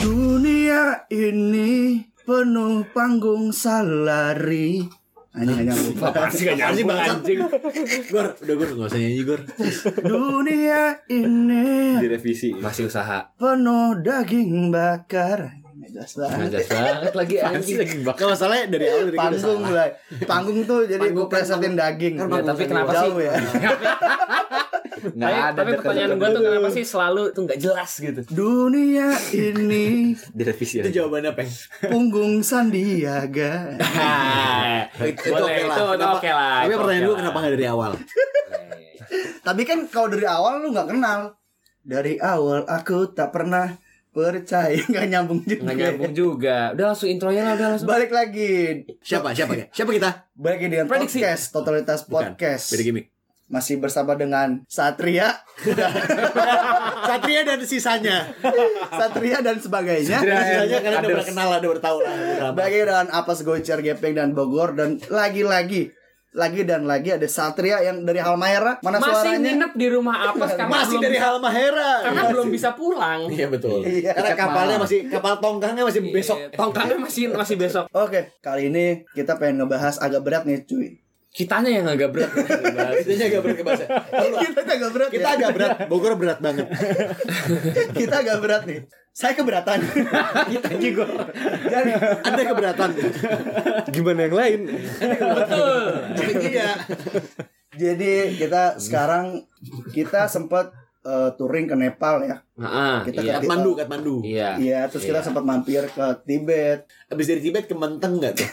Dunia ini penuh panggung salari. Hanya hanya Pasti gak nyambung anjing. Gor, udah Gor, gak usah nyanyi Gor. Dunia ini Direvisi. Masih usaha. penuh daging bakar. Nggak jelas banget. Nggak jelas banget lagi anjing. Gak masalahnya dari awal dari Panggung lah. Panggung tuh jadi gue kan plesetin daging. Kan Ya, tapi kan kenapa sih? Ya. Nggak Tapi, ada tapi pertanyaan gue tuh kenapa sih selalu tuh nggak jelas gitu? Dunia ini direvisi Itu jawabannya Peng. punggung Sandiaga. Itu Boleh, oke lah. itu itu oke lah. Tapi itu pertanyaan gue kenapa gak dari awal? Tapi kan kalau dari awal lu nggak kenal. Dari awal aku tak pernah percaya nggak nyambung juga. Nggak nyambung juga. Udah langsung intronya lah, udah langsung. Balik lagi. Siapa? Siapa ya? Siapa kita? Balik lagi dengan Prediksi. podcast Totalitas Bukan. Podcast. Beda gimmick. Masih bersama dengan Satria, Satria dan sisanya. Satria dan sebagainya. Sisanya karena udah berkenal lah, udah bertahu lah. Bagi dengan Apas Gocer Gepeng dan Bogor dan lagi-lagi lagi dan lagi ada Satria yang dari Halmahera mana Masih suaranya nginep di rumah apa karena Masih belum dari bisa- Halmahera. karena belum bisa pulang. Iya betul. Iya. Karena kapalnya masih kapal tongkangnya masih besok. Iya, Tongkangnya masih masih besok. Oke, kali ini kita pengen ngebahas agak berat nih, cuy. Kitanya yang agak berat. Kita agak berat ke bahasa. kita agak berat. Kita ya. agak berat. Bogor berat banget. kita agak berat nih. Saya keberatan. Kita juga. Jadi, Ada keberatan. Gimana yang lain? Betul. Iya. jadi kita sekarang kita sempat eh, touring ke Nepal ya. Nah, Kita iya. ke- Katmandu, Katmandu. Iya. Iya, terus kita sempat mampir ke Tibet. Abis dari Tibet ke Menteng nggak tuh?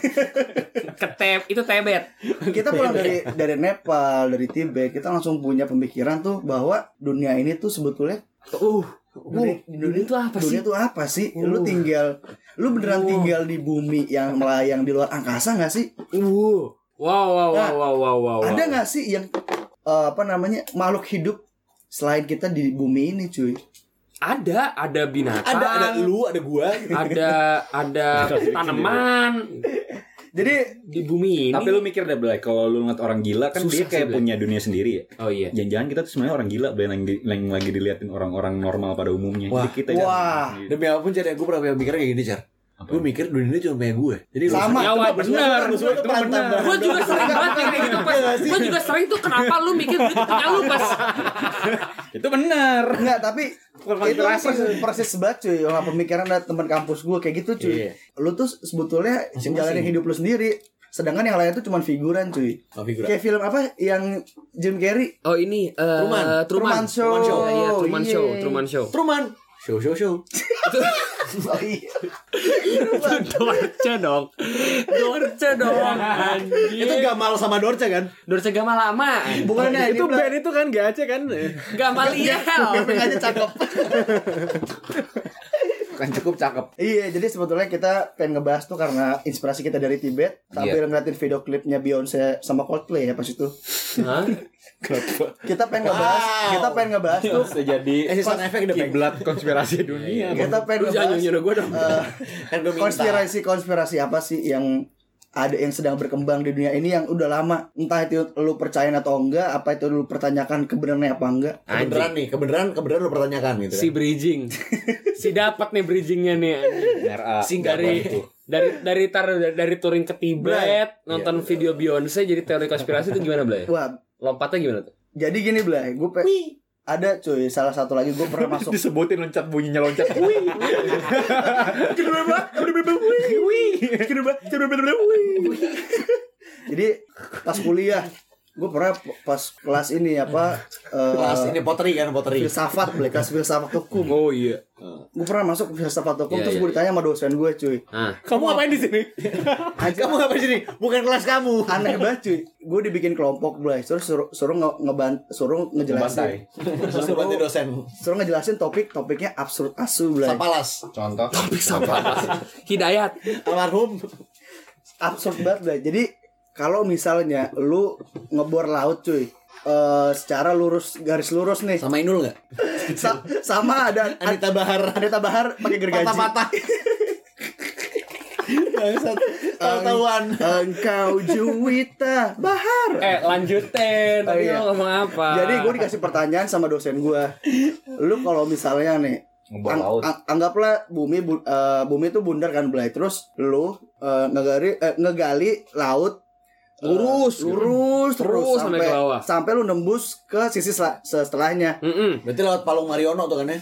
Ketep itu tebet. Kita pulang dari dari Nepal, dari Tibet, kita langsung punya pemikiran tuh bahwa dunia ini tuh sebetulnya Uh, dunia, dunia itu apa dunia sih? tuh apa sih? Lu Uh. tinggal lu beneran Uh. tinggal di bumi yang melayang di luar angkasa nggak sih? Uh. Wow, wow, wow, Nah, wow, wow, wow. Ada nggak sih yang eh, apa namanya makhluk hidup selain kita di bumi ini, cuy? Ada, ada binatang. Ada ada lu, ada gua. ada ada tanaman Jadi di bumi ini. Tapi lu mikir deh, Blay, kalau lu ngeliat orang gila kan dia kayak sih, punya dunia sendiri ya. Oh iya. Jangan-jangan kita tuh sebenarnya orang gila, Blay, yang, di- yang lagi diliatin orang-orang normal pada umumnya. Wah. Jadi kita Wah. Iya. Demi apa pun cara gue pernah mikirnya kayak gini, Car. Apa? Gue mikir dunia ini cuma punya gue. Jadi lu- Sama. Ya, perantara. bener. Gue juga sering banget kayak gitu pas. Gue juga sering tuh kenapa lu mikir itu punya lu pas. Itu benar. Enggak, tapi itu persis, persis banget cuy. Orang pemikiran dari teman kampus gue kayak gitu cuy. Iya. Lu tuh sebetulnya jalanin hidup lu sendiri. Sedangkan yang lain tuh cuma figuran cuy. Oh, figuran. Kayak film apa yang Jim Carrey Oh ini eh, Truman. Truman Show. Truman Show. Iya, Truman Iya. Show, Truman Show. Truman. Show, show, show. Oh iya. Dorce dong. Dorce dong. Anjir. Itu Gamal sama Dorce kan? Dorce Gama lama. Bukannya itu band itu kan gace kan? Gamaliel. Gepeng aja cakep. Kan cukup cakep. iya, jadi sebetulnya kita pengen ngebahas tuh karena inspirasi kita dari Tibet sambil ngeliatin video klipnya Beyonce sama Coldplay ya pas itu. Hah? Kita pengen ngebahas, Wow. kita pengen ngebahas tuh jadi Eh, pengen. kiblat konspirasi dunia. kita pengen Lu jangan ngebahas gue dong. eh, Kan gue minta. konspirasi-konspirasi apa sih yang ada yang sedang berkembang di dunia ini yang udah lama entah itu lu percaya atau enggak apa itu lu pertanyakan kebenarannya apa enggak Kebenaran nih, kebenaran, kebenaran lu pertanyakan gitu kan. Si bridging. si dapat nih bridgingnya nih. RA. Singkat dari itu. dari dari tar dari touring ke Tibet nonton video Beyonce jadi teori konspirasi itu gimana Blay? wah Lompatnya gimana tuh? jadi gini Blay gue pe- ada cuy salah satu lagi gue pernah masuk Disebutin loncat bunyinya loncat. Wih. jadi pas kuliah gue pernah pas kelas ini apa Kelas ini potri kan, potri. filsafat Blay kelas filsafat hukum Oh iya. gue pernah masuk filsafat hukum Iya, terus iya, gue ditanya sama dosen gue cuy Ah. Kamu ngapain di sini? Kamu ngapain di sini? Bukan kelas kamu. aneh banget cuy gue dibikin kelompok Blay terus suruh suruh nge ngeban suruh ngejelasin Terus lu bantu dosen. suruh ngejelasin topik topiknya absurd asu Blay Sapalas. Contoh. Hidayat. Almarhum. absurd banget Blay. Jadi kalau misalnya lu ngebor laut cuy eh secara lurus garis lurus nih Sama Inul nggak? Sa- sama ada Anita Bahar. Anita Bahar pakai gergaji Patah-patah. Tahu-tahuan. engkau Juwita Bahar Eh lanjutin. Tadi Oh, iya. lo ngomong apa? jadi gue dikasih pertanyaan sama dosen gue lu kalau misalnya nih Ang- laut. ang- anggaplah bumi bu- eh, bumi itu bundar kan Blay. Terus lu eh, ngegali eh, ngegali laut Lurus, gitu. lurus terus, Terus sampai ke bawah. sampai lu nembus ke sisi sela- setelahnya. Mm-mm. Berarti lewat Palung Mariono tuh kan ya?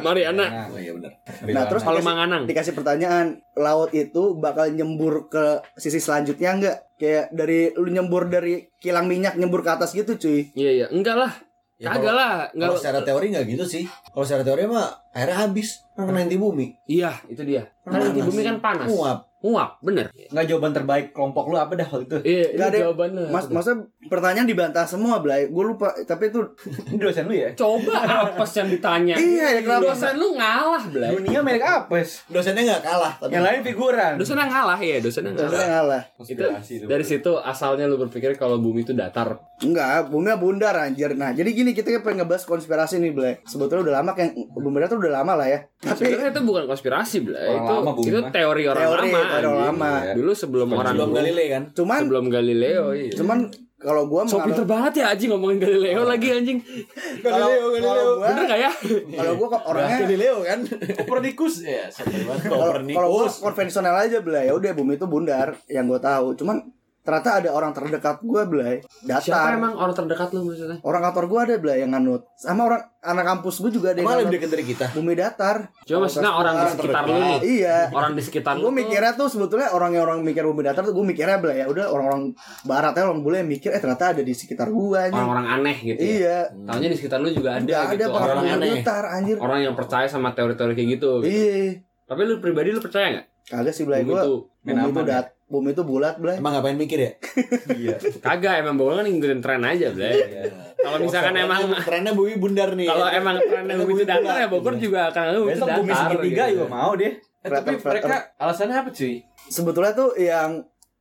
Mariana. Oh iya benar. Nah, terus Kalau dikasih, Manganang. dikasih pertanyaan, laut itu bakal nyembur ke sisi selanjutnya enggak? Kayak dari lu nyembur dari kilang minyak nyembur ke atas gitu, cuy. Iya iya, enggak lah. Ya, Kagak lah, enggak. Kalau secara teori nggak gitu sih. Kalau secara teori mah airnya habis. Kan kena inti bumi. Iya, itu dia. Karena di bumi kan panas. Nguap. Nguap, bener. Nggak jawaban terbaik kelompok lu apa dah waktu itu? Iya, Nggak ada- jawabannya. Mas, maksudnya pertanyaan dibantah semua, Blay. Gue lupa, tapi itu Ini dosen lu ya? Coba apes yang ditanya. Iya, ya kenapa? Dosen lu ngalah, Blay. Dunia merek apes. Dosennya nggak kalah. Tapi Yang lain figuran. Dosen yang ngalah ya, dosen yang ngalah. Sebenarnya ngalah. Itu dari situ asalnya lu berpikir kalau bumi itu datar. Enggak, bumi bundar anjir. Nah, jadi gini kita pengen ngebahas konspirasi nih, Blay. Sebetulnya udah lama kayak bumi datar udah lama lah ya. Tapi Sebenarnya itu bukan konspirasi, Blay. Itu itu teori orang Teori, lama. Anjing. lama. Iya. Dulu sebelum orang sebelum dulu. Galilei kan. cuman Sebelum Galileo, iya. cuman kalau gua So pinter banget ya anjing ngomongin Galileo lagi anjing. kalau kalau gua Bener gak ya? kalau gua kok orangnya Galileo kan. Kopernikus. Ya, sampai banget kalau kalau gua Kopernikus. konvensional aja Blay. Ya udah bumi itu bundar yang gua tahu. Cuman ternyata ada orang terdekat gua Blay. Siapa Datar. emang orang terdekat lu maksudnya? Orang kantor gua ada Blay yang nganut. Sama orang anak kampus gua juga ada yang lebih dekat dari kita. Bumi datar. Cuma maksudnya orang di sekitar lu nih. Iya. Orang di sekitar lu. Gue mikirnya tuh sebetulnya orang yang orang mikir bumi datar tuh gue mikirnya Blay ya udah orang-orang barat ya orang bule yang mikir eh ternyata ada di sekitar gua nih. orang-orang aneh gitu. ya. Iya. Taunya di sekitar lu juga ada Ada gitu. ada orang, orang aneh. datar anjir. orang yang percaya sama teori-teori kayak gitu. gitu. Iya. Tapi lu pribadi lu percaya nggak? Kagak sih Blay Bumi gua. itu Bumi main itu aman dat bumi itu bulat Blay. Emang ngapain mikir ya? Iya. kagak emang Bogor kan ngikutin tren aja, Blay. Kalau misalkan emang trennya bumi bundar nih. kalau emang trennya bumi itu datar ya Bogor juga akan bumi itu Besok bumi datar. segitiga gitu. juga mau deh. Eh, tapi mereka alasannya apa cuy? Sebetulnya tuh yang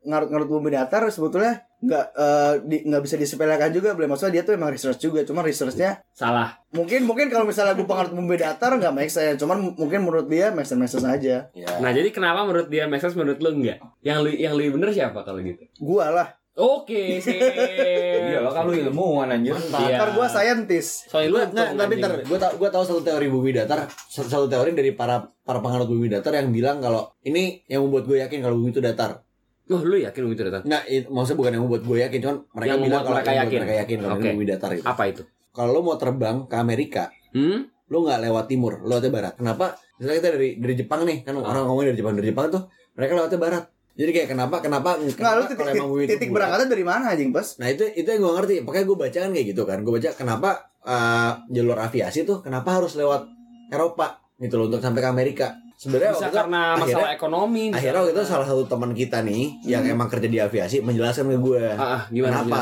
ngarut-ngarut bumi datar sebetulnya nggak eh, di- nggak bisa disepelekan juga Blay. Maksudnya dia tuh emang research juga. Cuma researchnya Salah. mungkin mungkin kalau misalnya gue pengarut bumi datar nggak make sense. Cuman mungkin menurut dia make sense make sense aja. Ya. Nah, jadi kenapa menurut dia make sense menurut lu enggak? Yang lu yang lebih bener siapa kalau gitu? Gua lah. Oke, sih. Iya kalau ilmuwan anjir. Iya. Ntar gua scientist. Soalnya lu Nah, tapi ntar gue tau gue tahu satu teori bumi datar, satu, satu teori dari para para penganut bumi datar yang bilang kalau ini yang membuat gue yakin kalau bumi itu datar. Oh, lu yakin itu datar? Nah, it, maksudnya bukan yang membuat gue yakin, cuman mereka Yang bilang kalau mereka yakin. mereka yakin kalau Oke. ini bumi datar itu. Apa itu? Kalau lo mau terbang ke Amerika, Hmm? lo nggak lewat timur, lo lewatnya barat. Kenapa? Misalnya kita dari dari Jepang nih, kan Ah. orang ngomongin dari Jepang dari Jepang tuh mereka lewatnya barat. Jadi kayak kenapa kenapa Nggak, lu kenapa titik, kalau emang titik bulat? berangkatnya dari mana anjing, Pas? Nah itu itu yang gue ngerti. Makanya gue baca kan kayak gitu kan. Gue baca kenapa uh, jalur aviasi tuh kenapa harus lewat Eropa gitu loh untuk sampai ke Amerika. Sebenarnya Bisa waktu itu karena akhirnya- masalah ekonomi. Akhirnya waktu itu karena- salah satu teman kita nih yang Hmm. emang kerja di aviasi menjelaskan ke gue. Ah, ah, gimana Kenapa?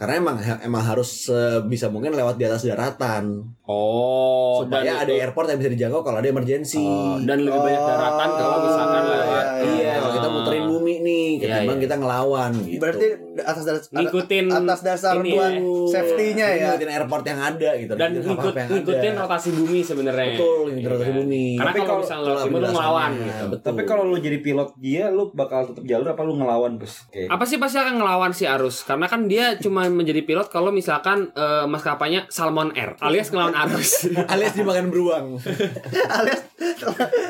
Karena emang emang harus sebisa mungkin lewat di atas daratan Oh, supaya ada itu- airport yang bisa dijangkau kalau ada emergency. Oh, dan lebih banyak daratan kalau misalkan Oh, lewat. iya, Iya, kalau kita muterin bumi nih, Iya, ketimbang iya. kita ngelawan gitu. Berarti atas dasar Ngikutin atas dasar ini buat ya. safety-nya ya. Ngikutin airport yang ada gitu. dan ngikut ngikutin ada. rotasi bumi sebenarnya. Betul, ngikutin Iya rotasi bumi. Karena Tapi kalau misalnya lewat timur lu ngelawan gitu. Betul. Tapi kalau lu jadi pilot dia, lu bakal tetap jalur apa lu ngelawan bos? Apa sih pasti akan ngelawan si arus karena kan dia cuma menjadi pilot kalau misalkan eh, maskapainya Salmon Air alias ngelawan arus. alias dimakan beruang. alias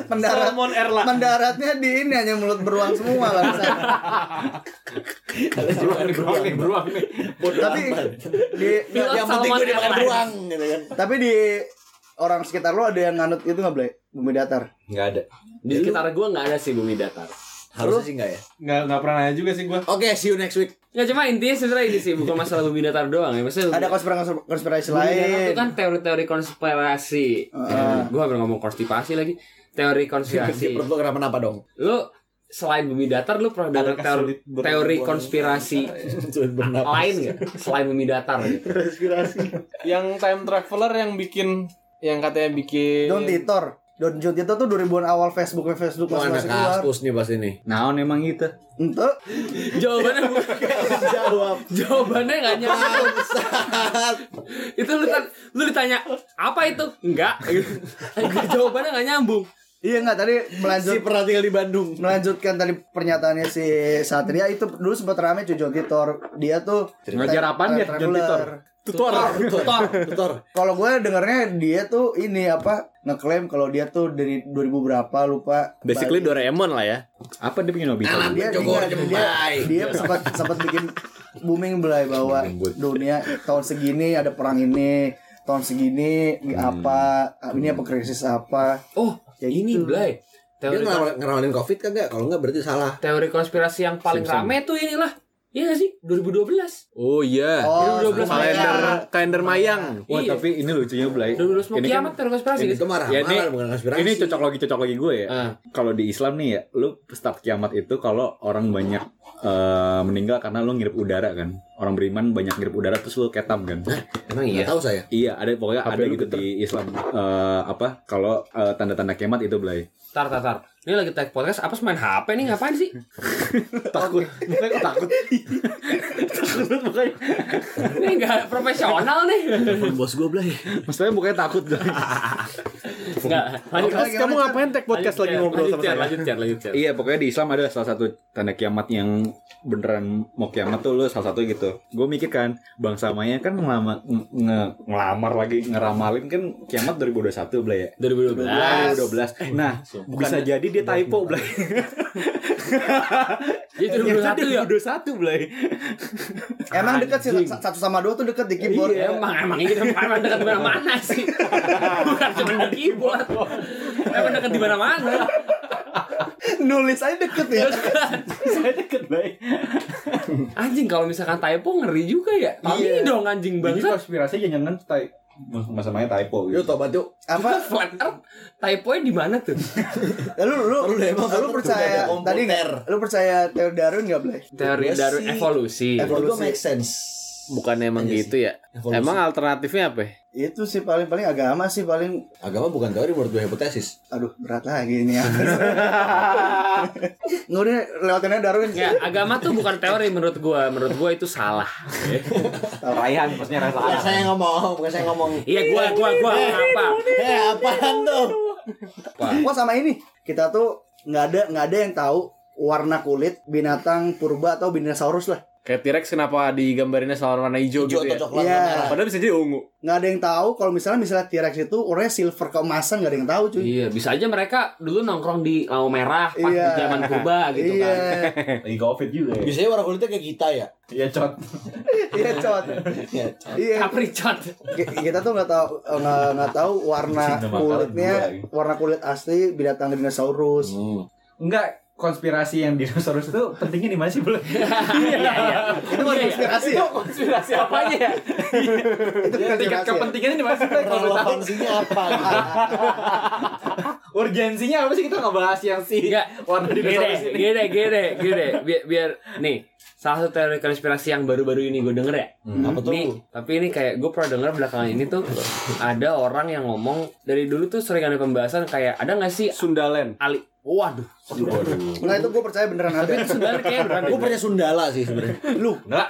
mendarat Salmon Air lah. mendaratnya di ini hanya mulut beruang semua bangsa. alias dimakan beruang. nih, beruang nih. tapi di Pilot yang penting gue dimakan beruang gitu kan. tapi di orang sekitar lo ada yang nganut itu nggak boleh bumi datar Nggak ada. Di sekitar gua nggak ada sih bumi datar. Harusnya sih enggak ya. Nggak nggak pernah nanya juga sih gua. Oke, see you next week. Ya cuma intinya sebenarnya ini sih bukan masalah bumi datar doang ya. Maksudnya ada konspirasi konspirasi datar itu lain kan teori-teori konspirasi. Heeh. Gua hampir ngomong konstipasi lagi. Teori Si konspirasi. perut lo kenapa-napa dong? lu selain bumi datar lu pernah dengar teori, teori konspirasi lain nggak selain bumi datar gitu? konspirasi Yang time traveler yang bikin yang katanya bikin Don Titor Don John Titor tuh 2000-an awal Facebook Facebook masih anak masih keluar kasus nih pas ini. Naon emang itu? Ente jawabannya bukan Jawab. jawabannya nggak nyambung itu lu, lu ditanya apa itu enggak jawabannya nggak nyambung iya nggak tadi melanjut Si pernah tinggal di Bandung. melanjutkan tadi pernyataannya si Satria itu dulu sempat rame cuy John Titor dia tuh Ngajar apaan dia, John traveler. Titor? Tutor. Tutor. Tutor. Kalau gue dengarnya dia tuh ini apa ngeklaim kalau dia tuh dari 2000 berapa lupa. Basically balik- Doraemon lah ya. Apa dia bikin Nobita? Dia dia, dia, dia sempat sempat bikin booming belai bahwa dunia tahun segini ada perang ini tahun segini ini Hmm. apa ini apa krisis apa Oh, Kayak ini gitu. Dia Teori ngerawalin, ngerawalin covid kagak? Kalau enggak berarti salah. teori konspirasi yang paling Simpson. rame tuh inilah. Iya gak sih? 2012. Oh iya. Oh, 2012 kalender- kalender kalender mayang. Wah Iya. tapi ini lucunya Blay 2012 mau Ini kiamat kan konspirasi Ini gitu. itu marah Ya, ini- bukan konspirasi. ini cocok lagi cocok lagi gue ya. Ah. Kalau di Islam nih ya, lu start kiamat itu kalau orang banyak eh, meninggal karena lu ngirup udara kan. Orang beriman banyak ngirup udara terus lu ketam kan. Emang Nggak tahu saya. iya, ada pokoknya HP ada gitu di Islam eh, apa kalau eh, tanda-tanda kiamat itu Blay. Tar tar tar. Ini lagi tag podcast apa main HP nih ngapain sih? Takut. Mukanya kok takut. takut mukanya. Ini enggak profesional nih. Telepon bos gue belai. Maksudnya mukanya takut. Enggak. Lanjut. Kamu ngapain tag podcast lagi ngobrol sama saya? Lanjut, lanjut, Chan. Iya pokoknya di Islam ada salah satu tanda kiamat yang beneran mau kiamat tuh lu salah satu gitu. Gue mikir kan bangsa Maya kan ngelama, nge, nge- ngelamar lagi ngeramalin kan kiamat 2021 Blay ya. 2012. 2012. Nah, bisa jadi dia typo Blay. Itu 2021 ya. 2021 Blay. emang dekat sih sa- satu sama dua tuh dekat di keyboard Iya, emang emang ini emang dekat di mana-mana sih. Bukan cuma di keyboard. Emang dekat di mana-mana. nulis aja deket ya Saya deket Blay. Anjing kalau misalkan typo ngeri juga ya. Tapi Iya. dong anjing Jadi bangsa. konspirasi jangan type masa Maya typo gitu. tobat yuk. apa Flat Earth typo-nya di mana tuh? lu lu Lu lu udah percaya tadi lu percaya teori Darwin nggak boleh Teori Gua dari sih- evolusi. Evolusi. Make sense. Bukan emang Iya gitu ya. Evolusi. Emang alternatifnya apa? ya? itu sih paling paling agama sih paling Agama bukan teori menurut gue hipotesis. aduh berat lagi ini ya Ngurnya lewatinnya Darwin Ya, agama tuh bukan teori menurut gua. Menurut gua itu salah. Raihan maksudnya Bukan saya ngomong, bukan saya ngomong. Iya, gua gua gua apa? Eh, apaan tuh? Wah sama ini kita tuh nggak ada nggak ada yang tahu warna kulit binatang purba atau dinosaurus lah Kayak T-Rex kenapa digambarinnya sama warna hijau Hijau gitu ya? atau coklat Iya. merah. Padahal bisa jadi ungu. nggak ada yang tahu kalau misalnya misalnya T-Rex itu warnanya silver keemasan nggak ada yang tahu cuy Iya, bisa aja mereka dulu nongkrong di lampu merah pas Iya. di zaman purba gitu iya kan. Lagi covid juga ya. Biasanya warna kulitnya kayak kita ya. Iya cot. iya cot Iya. iya Capricot. Ki- kita tuh nggak tahu nggak nggak tahu warna kulitnya warna kulit asli binatang dinosaurus Hmm. Enggak konspirasi yang dinosaurus itu pentingnya di mana sih belum? Iya, iya. itu bukan konspirasi ya Konspirasi apanya ya? itu bukan Tingkat ya? kepentingannya di mana sih? Relevansinya apa? urgensinya apa sih kita nggak bahas yang si Enggak. warna Gede, dinosaurus ini? gede, gede, gede. Biar, biar nih salah satu teori konspirasi yang baru-baru ini gue denger ya. Apa tuh? Nih, tapi ini kayak gue pernah denger belakangan ini tuh ada orang yang ngomong dari dulu tuh sering ada pembahasan kayak ada nggak sih Sundalen. ali waduh Nah itu gue percaya beneran ada. tapi itu kayak beneran Gue percaya Sundala sih sebenarnya. Lu Enggak.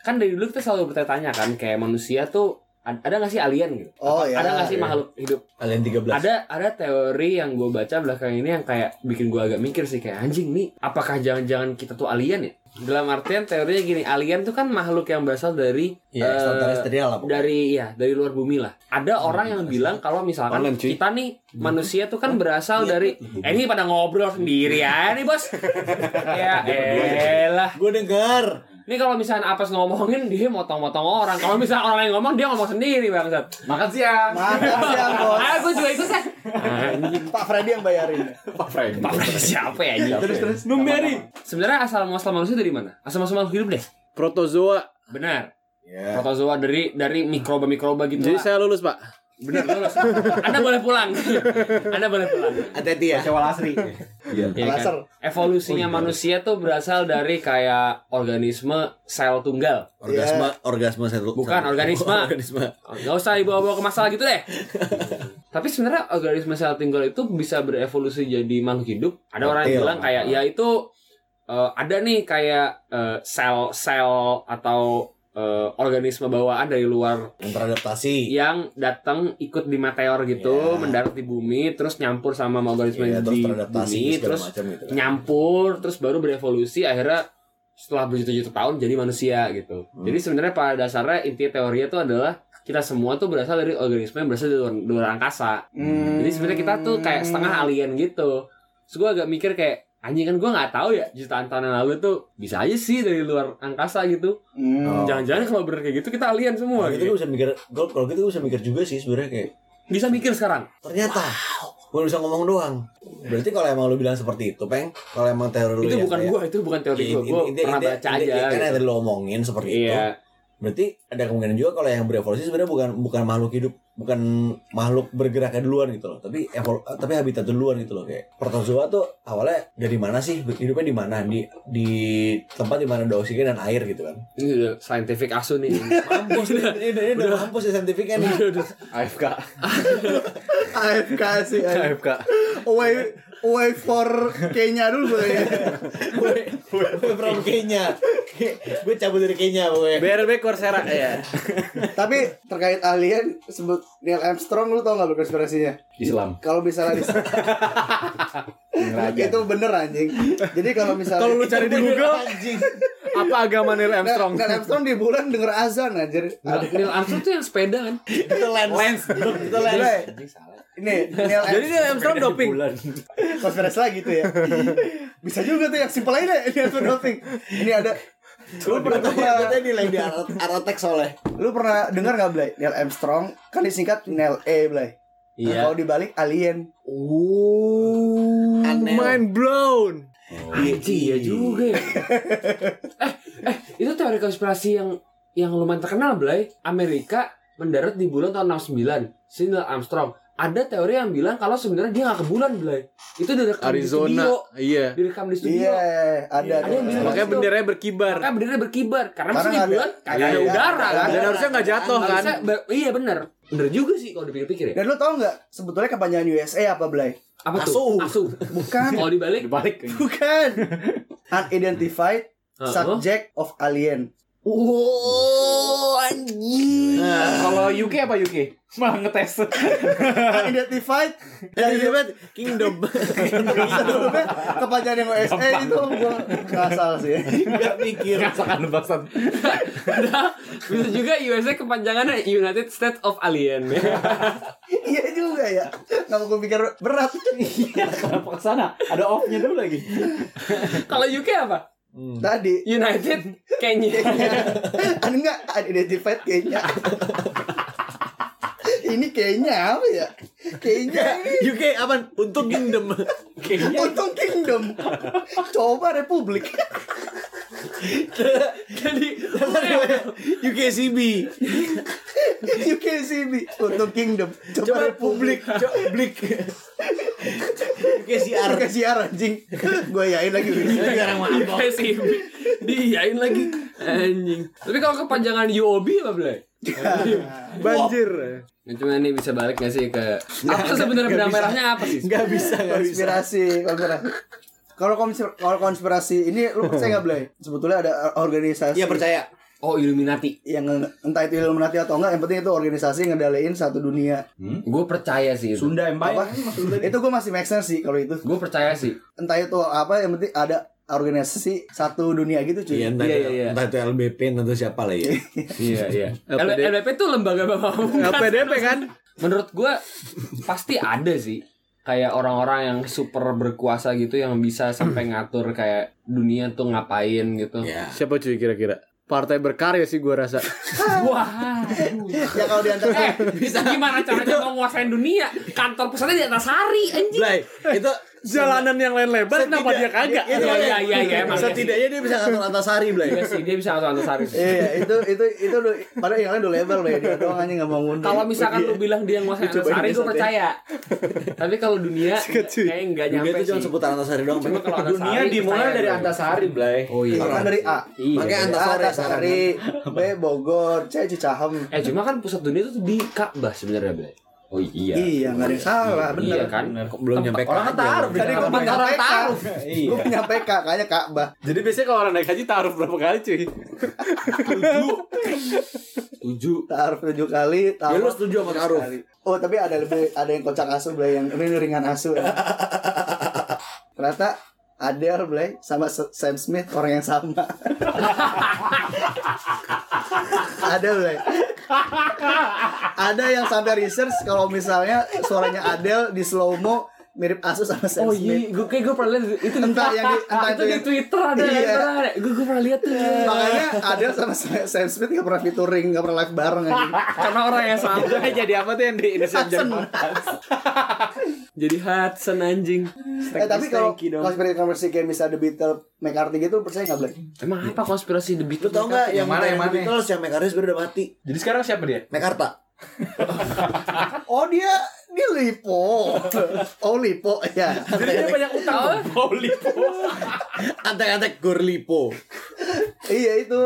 kan dari dulu kita selalu bertanya kan kayak manusia tuh ada nggak sih alien gitu? Oh, Apa- ya, ada nggak sih ya. makhluk hidup? Alien 13. ada ada teori yang gue baca belakangan ini yang kayak bikin gue agak mikir sih kayak anjing nih apakah jangan-jangan kita tuh alien ya? Dalam artian teorinya gini alien tuh kan makhluk yang berasal dari Iya, eh, extraterrestrial lah pokoknya. dari ya dari luar bumi lah. Ada orang yang bilang kalau misalkan Online, kita nih manusia tuh kan berasal dari eh ini pada ngobrol sendiri ya nih bos. Ya elah. Gue denger. Ini kalau misalnya Apes ngomongin dia motong-motong orang kalau misalnya orang lain ngomong dia ngomong sendiri bangsat Makan siang. makan siang bos. ah gue juga ikut Pak Freddy yang bayarin. Pak Fred. Pak Fred siapa ya anjing? Terus terus. Numberi. Sebenarnya asal muasal manusia dari mana? Asal muasal makhluk hidup deh. Protozoa. Benar. Ya. Protozoa dari dari mikroba-mikroba gitu. Jadi lah. saya lulus, Pak. Benar lulus. Anda boleh pulang. Anda boleh pulang. Hati-hati ya. Cewek asri. Iya. Ya Laser. kan? Evolusinya manusia tuh berasal dari kayak organisme sel tunggal. Orgasme, orgasme satu. Bukan, satu- organisme. organisme. Gak usah dibawa-bawa ke masalah gitu deh. Tapi sebenarnya organisme sel tunggal itu bisa berevolusi jadi makhluk hidup. Ada orang yang Iya. bilang kayak ya itu eh, ada nih kayak eh, sel-sel atau eh, organisme bawaan dari luar Yang teradaptasi. yang datang ikut di meteor gitu, Iya. mendarat di bumi, terus nyampur sama organisme Iya, terus di bumi, terus macam gitu. nyampur, terus baru berevolusi akhirnya setelah berjuta-juta tahun jadi manusia gitu. Hmm. Jadi sebenarnya pada dasarnya inti teorinya tuh adalah kita semua tuh berasal dari organisme yang berasal dari luar, luar angkasa. Hmm. Jadi sebenarnya kita tuh kayak setengah alien gitu. Terus gue agak mikir kayak anjing kan gue nggak tahu ya jutaan tahun yang lalu tuh bisa aja sih dari luar angkasa gitu. Hmm. Oh. Jangan-jangan kalau bener kayak gitu kita alien semua. Kalau gitu gue bisa mikir, kalau kalau gitu gue bisa mikir juga sih sebenarnya kayak Bisa mikir sekarang. ternyata gue bisa ngomong doang. Berarti kalau emang lu bilang seperti itu, peng, kalau emang teori lu itu ya, bukan gue, itu bukan teori gue. Gue pernah baca aja. Kan gitu. lo omongin seperti itu. Berarti ada kemungkinan juga kalau yang berevolusi sebenarnya bukan bukan makhluk hidup, bukan makhluk bergeraknya duluan gitu loh. Tapi evol tapi habitat duluan gitu loh kayak protozoa tuh awalnya dari mana sih hidupnya di mana di di tempat di mana ada oksigen dan air gitu kan. Ini udah scientific asu nih. Mampus ini, ini, ini udah mampus ya saintifiknya nih. AFK. AFK sih. AFK. Away away for Kenya dulu gue ya. Gue from Kenya. Gue cabut dari Kenya pokoknya. BRB Coursera ya. Tapi terkait alien sebut Neil Armstrong lu tau gak berkonspirasinya? Islam. Kalau misalnya di itu bener anjing. Jadi kalau misalnya Kalau lu cari di Google Anjing. apa agama Neil Neil Armstrong? Neil Armstrong di bulan denger azan anjir. Nah, Neil Armstrong tuh yang sepeda kan? Itu lens. Lens. Itu lens. Ini Neil Jadi Neil Armstrong doping. konspirasi lagi tuh ya. Bisa juga tuh yang simpel aja deh Neil Armstrong doping. Ini ada lu pernah Katanya di teks soalnya. lu pernah dengar nggak Blay? Neil Armstrong kan disingkat Neil E Blay. Iya. Kalau dibalik alien. Oh. Mind blown. Anjing, iya juga ya. eh, eh, itu teori konspirasi yang yang lumayan terkenal, Blay. Amerika mendarat di bulan tahun 69. Si Neil Armstrong. Ada teori yang bilang kalau sebenarnya dia nggak ke bulan, Blay. Itu direkam di studio. Arizona. Iya. Direkam di studio. Iya, ada. Ada yang bilang Makanya benderanya berkibar. Makanya benderanya berkibar karena, Karena masih di bulan kagak ada Iya, udara iya. kan. Dan harusnya nggak jatuh kan? Harusnya iya bener Bener juga sih kalau dipikir-pikir ya. Dan lu tau nggak sebetulnya kepanjangan USA apa Blay? Apa Asu. tuh? Asu. Bukan. Kalau dibalik Dibalik. Bukan. Unidentified subject of alien. Oh, anjing. Kalau UK apa UK? Malah ngetes. Dari debat Kingdom. kepanjangan yang USA itu gua ngasal sih. Enggak mikir. Rasakan bangsat. Nah, bisa juga USA kepanjangannya United States of Alien Iya juga ya. Nggak mau gue pikir berat. Iya, kenapa ke sana? Ada off-nya dulu lagi. Kalau UK apa? Tadi United Kenya Ada nggak unidentified kayaknya. Ini kayaknya apa ya? Kayaknya ini UK apa? Untuk Kingdom. untung kingdom. Coba republik. Jadi UKCB. UKCB untung kingdom. Coba, Coba republik. publik. Coba publik. UKCR. UKCR anjing. Gue yain lagi. Sekarang mana? UK sih Diiyain lagi Anjing Tapi kalau kepanjangan UOB apa Blay? Banjir. Nah, cuma ini bisa balik gak sih ke Apa tuh sebenarnya benang merahnya apa sih? Enggak bisa, enggak bisa. konspirasi konspirasi kalau konspirasi, kalau konspirasi ini lu percaya nggak Blay? Sebetulnya ada organisasi Iya percaya. Oh Illuminati yang entah itu Illuminati atau enggak, yang penting itu organisasi yang ngendaliin satu dunia. Gue percaya sih itu Sunda Empire. Apa? itu gue masih make sense sih kalau itu. Gue percaya sih Entah itu apa, yang penting ada organisasi satu dunia gitu cuy. Iya, entah, Iya, itu, iya, iya. entah itu LBP, entah itu siapa lah ya. Iya iya LPD. LPP tuh lembaga bapak LPDP kan? Menurut gue Pasti ada sih Kayak orang-orang yang super berkuasa gitu Yang bisa sampai ngatur kayak Dunia tuh ngapain gitu Ya. Siapa cuy kira-kira? Partai berkarya sih gua rasa. Wah ya kalau di antara Eh bisa gimana caranya menguasain dunia Kantor pusatnya di atas hari anjing Blay, itu Jalanan yang lain lebar kenapa dia kagak? Iya, iya, iya, iya, emang iya Setidaknya dia bisa ngatur antasari, Blay. Iya sih dia bisa ngatur antasari Iya, itu itu itu udah padahal yang lain udah loh ya. Dia doang aja enggak mau ngundang. Kalau misalkan lu bilang dia nguasain antasari gue ya. percaya Tapi kalau dunia Kayaknya nggak Dunia nyampe itu cuma seputar antasari doang. Cuma kalau Dunia dimulai dari. Antasari, Blay. Oh iya kan dari A. Iya Makanya iya. Antasari, Antasari, B Bogor, C Cicahem. Eh cuma kan pusat dunia itu di Ka'bah sebenarnya Blay Oh iya. Iya, enggak ada yang salah, bener. Iya kan Bener, kok belum nyampe Orang kan taruh di Tadi gue Tempat punya orang taruh. Gue punya PK, kayaknya Ka'bah. Jadi biasanya kalau orang naik haji taruh berapa kali cuy? Tujuh Taruh tujuh kali, Ya taruh lu setuju sama taruh? sekali. Oh, tapi ada lebih ada yang kocak asu, Blay, yang ini ringan asu. Ya. Ternyata Adele Blay sama Sam Smith orang yang sama. ada Blay. Ada yang sampai research kalau misalnya suaranya Adele di slow mo mirip Asus sama Sam Oh iya, gue kayak gue pernah lihat itu Entah yang di- entah itu itu di Twitter ada, Iya. ada. Gue gue pernah lihat tuh. Makanya Adele sama Sam Smith gak pernah featuring, gak pernah live bareng aja. Karena orang yang sama. jadi apa tuh yang di Hudson. Jadi Hudson anjing. Eh tapi kalau konspirasi-konspirasi kayak misalnya The Beatles, McCartney gitu percaya nggak Blay? Emang apa konspirasi The Lu Beatles? tau gak yang mana, yang mana? Beatles yang McCartney sebenarnya udah mati Jadi sekarang siapa dia? McCarta Oh dia dia lipo. Oh lipo ya. Jadi dia banyak utang. Oh, Antek-antek Gorlipo iya itu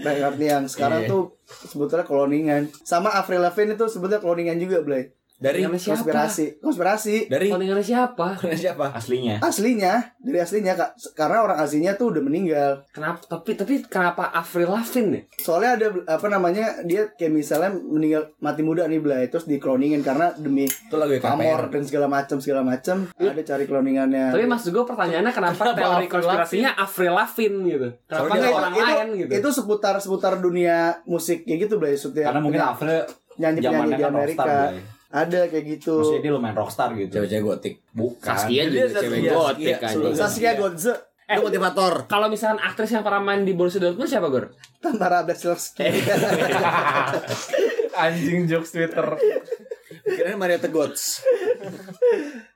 McCartney yang sekarang Iya. tuh sebetulnya cloningan. Sama Avril Lavigne itu sebetulnya cloningan juga Blay. Dari siapa? Konspirasi, konspirasi. Dari Cloningannya siapa? siapa? Aslinya. Aslinya, dari aslinya kak, karena orang aslinya tuh udah meninggal. Kenapa? Tapi tapi kenapa Avril Lavigne nih? Soalnya ada apa namanya dia kayak misalnya meninggal mati muda nih Blay, terus di cloningin karena demi Itu lagu pamor dan segala macam segala macam ada cari cloningannya. Tapi maksud gue pertanyaannya kenapa teori konspirasinya Avril Lavigne gitu? Kenapa Soalnya nggak orang itu, lain gitu? itu seputar seputar dunia musik kayak gitu Blay, setiap Karena mungkin Avril nyanyi penyanyi zamannya di kan Amerika. Blay. Ada kayak gitu. Maksudnya dia lumayan rockstar gitu. Cewek-cewek gotik Bukan. Saskia Dia juga cewek Saskia, gotik Saskia, anjing. Saskia Godze, Itu motivator Kalau misalkan aktris yang pernah main di Borussia Dortmund siapa Gor? Tamara Blaslowski. Anjing jokes Twitter. Kirain Maria Tegots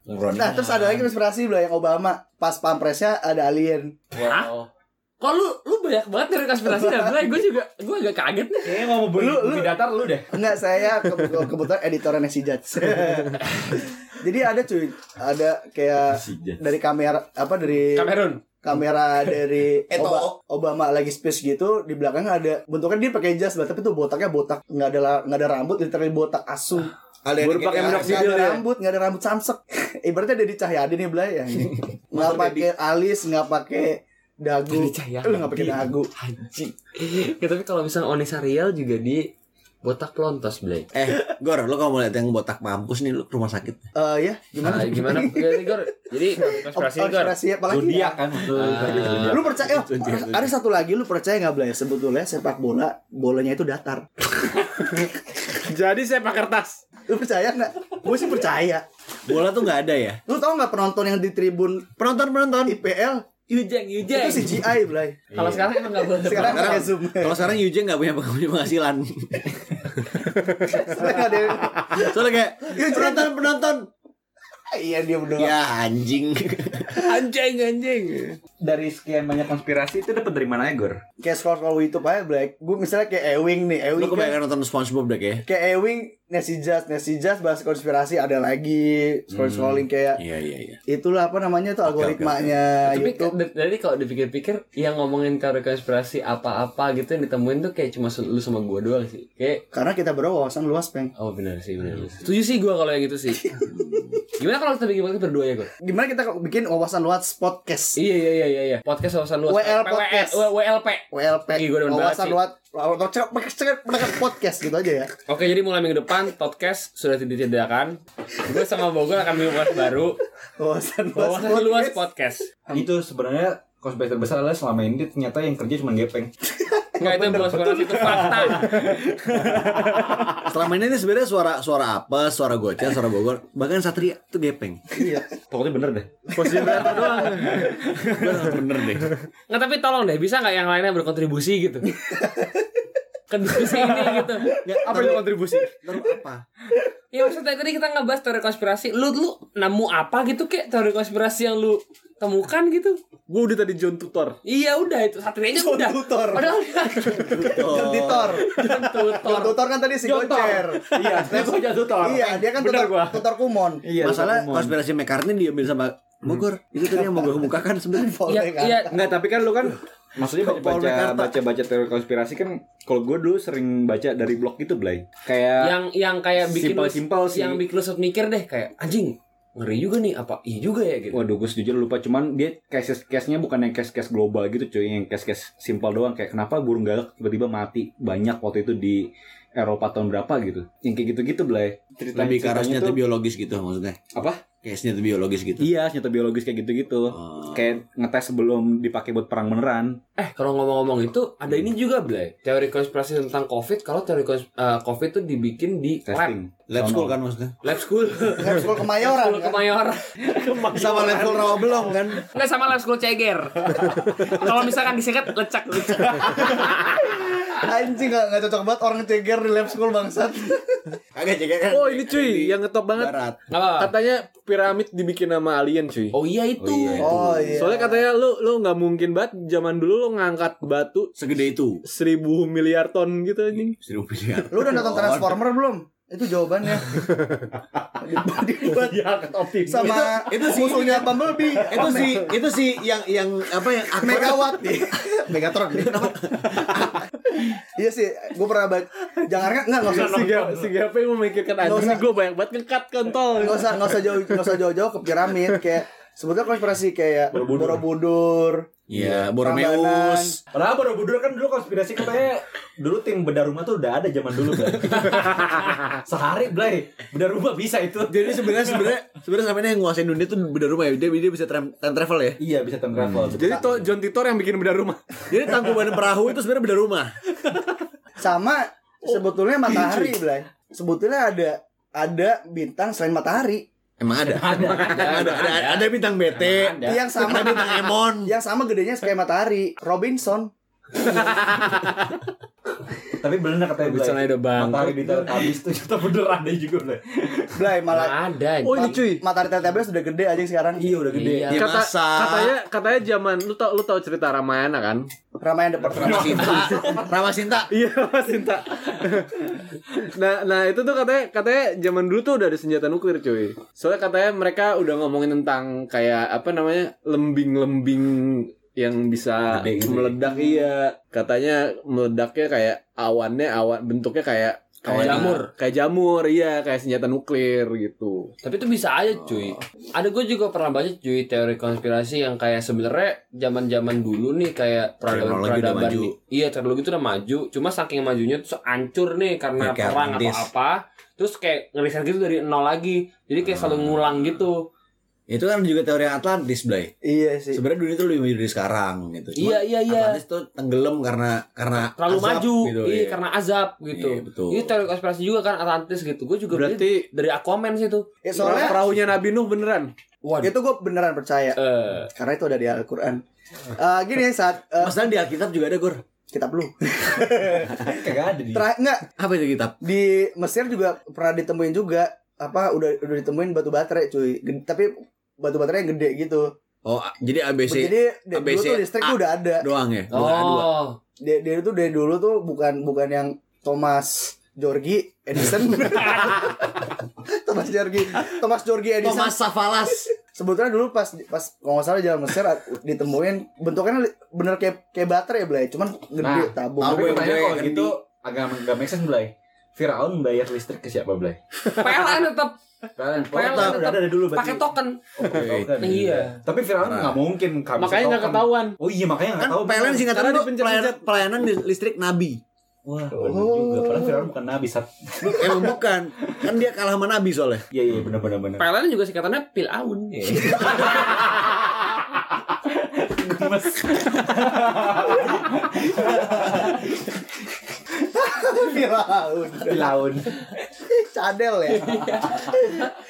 nah, terus ada lagi konspirasi Blay yang Obama pas pampresnya ada alien. Hah? Kok lu lu banyak banget dari konspirasi dan mulai gue juga gue agak kaget nih. Kayaknya mau beli Lu- lu- datar lu deh. Enggak, saya ke ke- kebetulan editornya Nancy Judge. Jadi ada cuy, ada kayak dari kamera apa dari Kamerun. kamera dari Eto. Oba- Obama lagi speech gitu di belakangnya ada bentuknya dia pakai jas lah tapi tuh botaknya botak nggak ada nggak ada rambut literally botak asu Ada yang Baru pakai nggak ada ya? rambut nggak ada rambut samsek ibaratnya dari Cahyadi nih belai ya nggak pakai alis nggak pakai dagu. Cahyadi. lu nggak pakai dagu. Anjing. ya tapi kalau misalnya Onisa Rial juga di botak pelontos Blay. Eh. Gor lu kalau mau lihat yang botak mampus nih lu ke rumah sakit. Eh ya gimana? Nah, gimana? Jadi Gor, jadi konspirasi Gor. Zodiak kan. Ah. lu percaya? Oh, ada satu lagi lu percaya nggak belai sebetulnya sepak bola. Bolanya itu datar. Jadi sepak kertas. lu percaya nggak? Gue sih percaya. Bola tuh nggak ada ya? Lu tau nggak penonton yang di tribun Penonton-penonton IPL Yujeng, itu Yujeng. CGI belai Kalau sekarang emang nggak boleh. sekarang Sekarang- pakai zoom. Kalau sekarang Yujeng nggak punya penghasilan. Sekarang nggak ada. Soalnya kayak Penonton penonton. Iya dia berdua. Ya anjing. Anjing anjing. Dari sekian banyak konspirasi itu dapat dari mana ya, Gor? kayak scroll scroll YouTube aja Black gue misalnya kayak Ewing nih Lu Ewing kan kebanyakan nonton Spongebob deh ya kayak Ewing Nasi Jazz Nasi Jazz bahas konspirasi ada lagi scroll scrolling kayak Iya iya iya itulah apa namanya tuh algoritmanya Tapi YouTube k- dari kalau dipikir-pikir yang ngomongin teori konspirasi apa-apa gitu yang ditemuin tuh kayak cuma lu sama gua doang sih. Kayak karena kita berwawasan luas peng oh benar sih benar. Setuju sih gua kalau yang itu sih. Gimana kalau kita bikin podcast berdua ya, Gor? gimana kita bikin wawasan luas podcast Iya iya iya iya iya. Podcast wawasan luas. WL podcast. WLP. WLP Ih, gua demen banget wawasan sih. luas wawasan podcast gitu aja ya Oke, jadi mulai minggu depan podcast sudah ditiadakan. Gue sama Bogor akan podcast baru. wawasan luas Wawasan luas podcast. Itu sebenarnya konspirasi terbesar adalah selama ini ternyata yang kerja cuma gepeng. Enggak itu bukan konspirasi itu fakta. Selama ini nih sebenarnya suara suara apa Suara goceng Suara Bogor Bahkan Satria itu gepeng iya Pokoknya bener deh. Posisi beratur doang. Bener deh Nggak tapi tolong deh bisa nggak yang lainnya berkontribusi gitu diskusi ini gitu. Apa yang kontribusi? Terus apa? Ya maksudnya tadi kita ngebahas teori konspirasi. Lu lu nemu apa gitu kek? Teori konspirasi yang lu temukan gitu? Gue udah tadi John Tutor. iya udah itu. Satria aja John udah. Tutor. padahal John Titor John Tutor. John Tutor. Kan tadi si. Gocer. Iya, John Tutor. iya dia kan tutor, gua. tutor kumon. Iya, Masalah Tutor Kumon. konspirasi McCartney diambil sama Bogor. Itu tadi yang mau gue kemukakan sebenarnya. Iya Boleh kan? iya Enggak, tapi kan lu kan maksudnya baca baca baca baca teori konspirasi kan kalau gue dulu sering baca dari blog itu Blay. Kayak yang yang kayak bikin lu- Simpel-simpel sih. yang bikin lu sempat mikir deh kayak anjing ngeri juga nih apa iya juga ya gitu Waduh, gue sejujur lupa. Cuman dia case case-nya bukan yang case-case global gitu, cuy. Yang case-case simpel doang. Kayak kenapa burung gagak tiba-tiba mati banyak waktu itu di Eropa tahun berapa gitu. Yang kayak gitu-gitu, Blay. Ceritanya, Lebih ke arah ceritanya senjata tuh- biologis gitu maksudnya Apa? Kayak senjata biologis gitu. Iya, senjata biologis kayak gitu-gitu. Oh. Kayak ngetes sebelum dipakai buat perang beneran. Eh, kalau ngomong-ngomong itu ada ini juga, Blay. Teori konspirasi tentang COVID, kalau teori kons- eh, COVID itu dibikin di lab, Testing. Lab school kan maksudnya. lab school. Lab school kemayoran School kan? Kemayoran. Sama lab school rawa belum kan? Enggak sama lab school ceger. kalau misalkan disingkat lecak. Anjing gak, gak cocok banget orang ceger di lab school bangsat Kagak cek kan. Oh ini cuy, yang ngetop banget. barat. Apa? Katanya piramid dibikin sama alien cuy. Oh iya itu. Oh iya. Oh iya Soalnya katanya lu lu nggak mungkin banget zaman dulu lu ngangkat batu Segede itu. seribu miliar ton gitu anjing. Seribu miliar. Lu udah nonton Transformer belum? Itu jawabannya Dibuat sama Itu- itu sih- musuhnya Bumblebee itu sih itu sih yang yang apa yang Megawatt nih Megatron nih Iya sih Gue pernah baca Jangan kan Nggak nggak usah Si Gap yang memikirkan Nggak anjing usah. gue banyak banget ngekat kontol. nggak usah nggak usah jauh nggak usah jauh-jauh ke piramid kayak sebetulnya konspirasi kayak Borobudur, Iya, Prambanan. Boromeus. Padahal Borobudur kan dulu konspirasi katanya dulu tim bedah rumah tuh udah ada zaman dulu Blay. Sehari Blay, bedah rumah bisa itu. Jadi sebenarnya sebenarnya sebenarnya sampai ini yang nguasain dunia tuh beda rumah ya. Dia, dia bisa time, time travel ya. Iya bisa time travel. Jadi to, John Titor yang bikin beda rumah. Jadi tangkuban perahu itu sebenarnya beda rumah. sama sebetulnya matahari Blay sebetulnya ada ada bintang selain matahari Emang ada? Ada, ada, ada, ada, ada bintang BT, yang sama ada bintang Emon. yang sama gedenya kayak matahari. Robinson Tapi bener katanya Bisa Blay. ada bang. Matahari di habis tuh kita bener ada juga Blay. Blay malah Nggak ada. Oh ini cuy. matahari Teletubbies udah gede aja sekarang Iya udah gede. Iya. Ya Kata, masa. katanya katanya zaman lu tau lu tau cerita Ramayana kan? Ramayana depan Rama Sinta. Rama Sinta. Iya Mas Sinta. nah, nah itu tuh katanya katanya zaman dulu tuh udah ada senjata nuklir cuy. Soalnya katanya mereka udah ngomongin tentang kayak apa namanya lembing-lembing yang bisa Gede gitu ya. meledak iya. Katanya meledaknya kayak awannya awan bentuknya kayak Kayak jamur. Kayak jamur, iya, kayak senjata nuklir gitu. Tapi itu bisa aja cuy. Ada gue juga pernah baca cuy teori konspirasi yang kayak sebenarnya zaman-zaman dulu nih kayak peradaban peradaban maju. nih. Iya teknologi itu udah maju. Cuma saking majunya tuh hancur nih karena Kayak perang atau apa. Terus kayak ngeriset gitu dari nol lagi. Jadi kayak selalu ngulang gitu. Itu kan juga teori Atlantis, Blay. iya sih Sebenarnya dunia itu lebih maju dari sekarang gitu. Iya Cuma iya iya. Atlantis tuh tenggelam karena karena Terlalu azab maju. gitu, iya ya. karena azab gitu. Iya, betul. Ini teori konspirasi juga kan Atlantis gitu. Gue juga Berarti dari Aquaman sih tuh. ya soalnya perahunya Nabi Nuh beneran. Waduh. itu gue beneran percaya Eh, karena itu ada di Al-Quran Eh, gini saat eh, Masalah di Alkitab juga ada, Gor. kitab lu Kagak ada di. Terakhir enggak Apa itu kitab? di Mesir juga pernah ditemuin juga apa udah udah ditemuin batu baterai cuy Gede- tapi batu baterai yang gede gitu Oh, jadi ABC jadi dari dulu ABC tuh listrik tuh udah ada doang ya? Bukan A2. oh. dia, dia itu dari dulu tuh bukan bukan yang Thomas Georgi Edison Thomas Georgi Thomas Georgi Edison Thomas Savalas. sebetulnya dulu pas pas kalau nggak salah jalan Mesir a- ditemuin bentuknya bener kayak kayak baterai ya Blay cuman gede Nah, tabung Tapi gue kalau kendi. gitu agak nggak make sense Blay. Firaun bayar listrik ke siapa Blay? PLN tetap Kalian PLN tetap ada dari dulu berarti. pakai token. Oke, token. Iya. Tapi Firaun Nah. nggak mungkin Makanya nggak ketahuan. Oh iya makanya nggak Kan tahu. PLN singkatan itu pelayanan, pelayanan di listrik Nabi. Wah, bener juga. Padahal Firaun bukan nabi sat. Emang bukan. Kan dia kalah sama Nabi soalnya. Iya iya benar benar benar. PLN juga singkatannya Pilaun. Mas. Firaun Firaun. cadel ya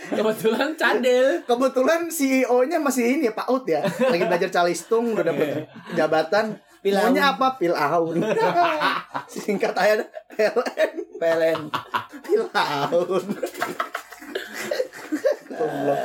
Kebetulan cadel. kebetulan CEO-nya masih ini ya Pak Ut ya lagi belajar calistung udah dapet jabatan Maunya apa? Pilaun. Singkat aja PLN. PLN. Pilaun. Goblok.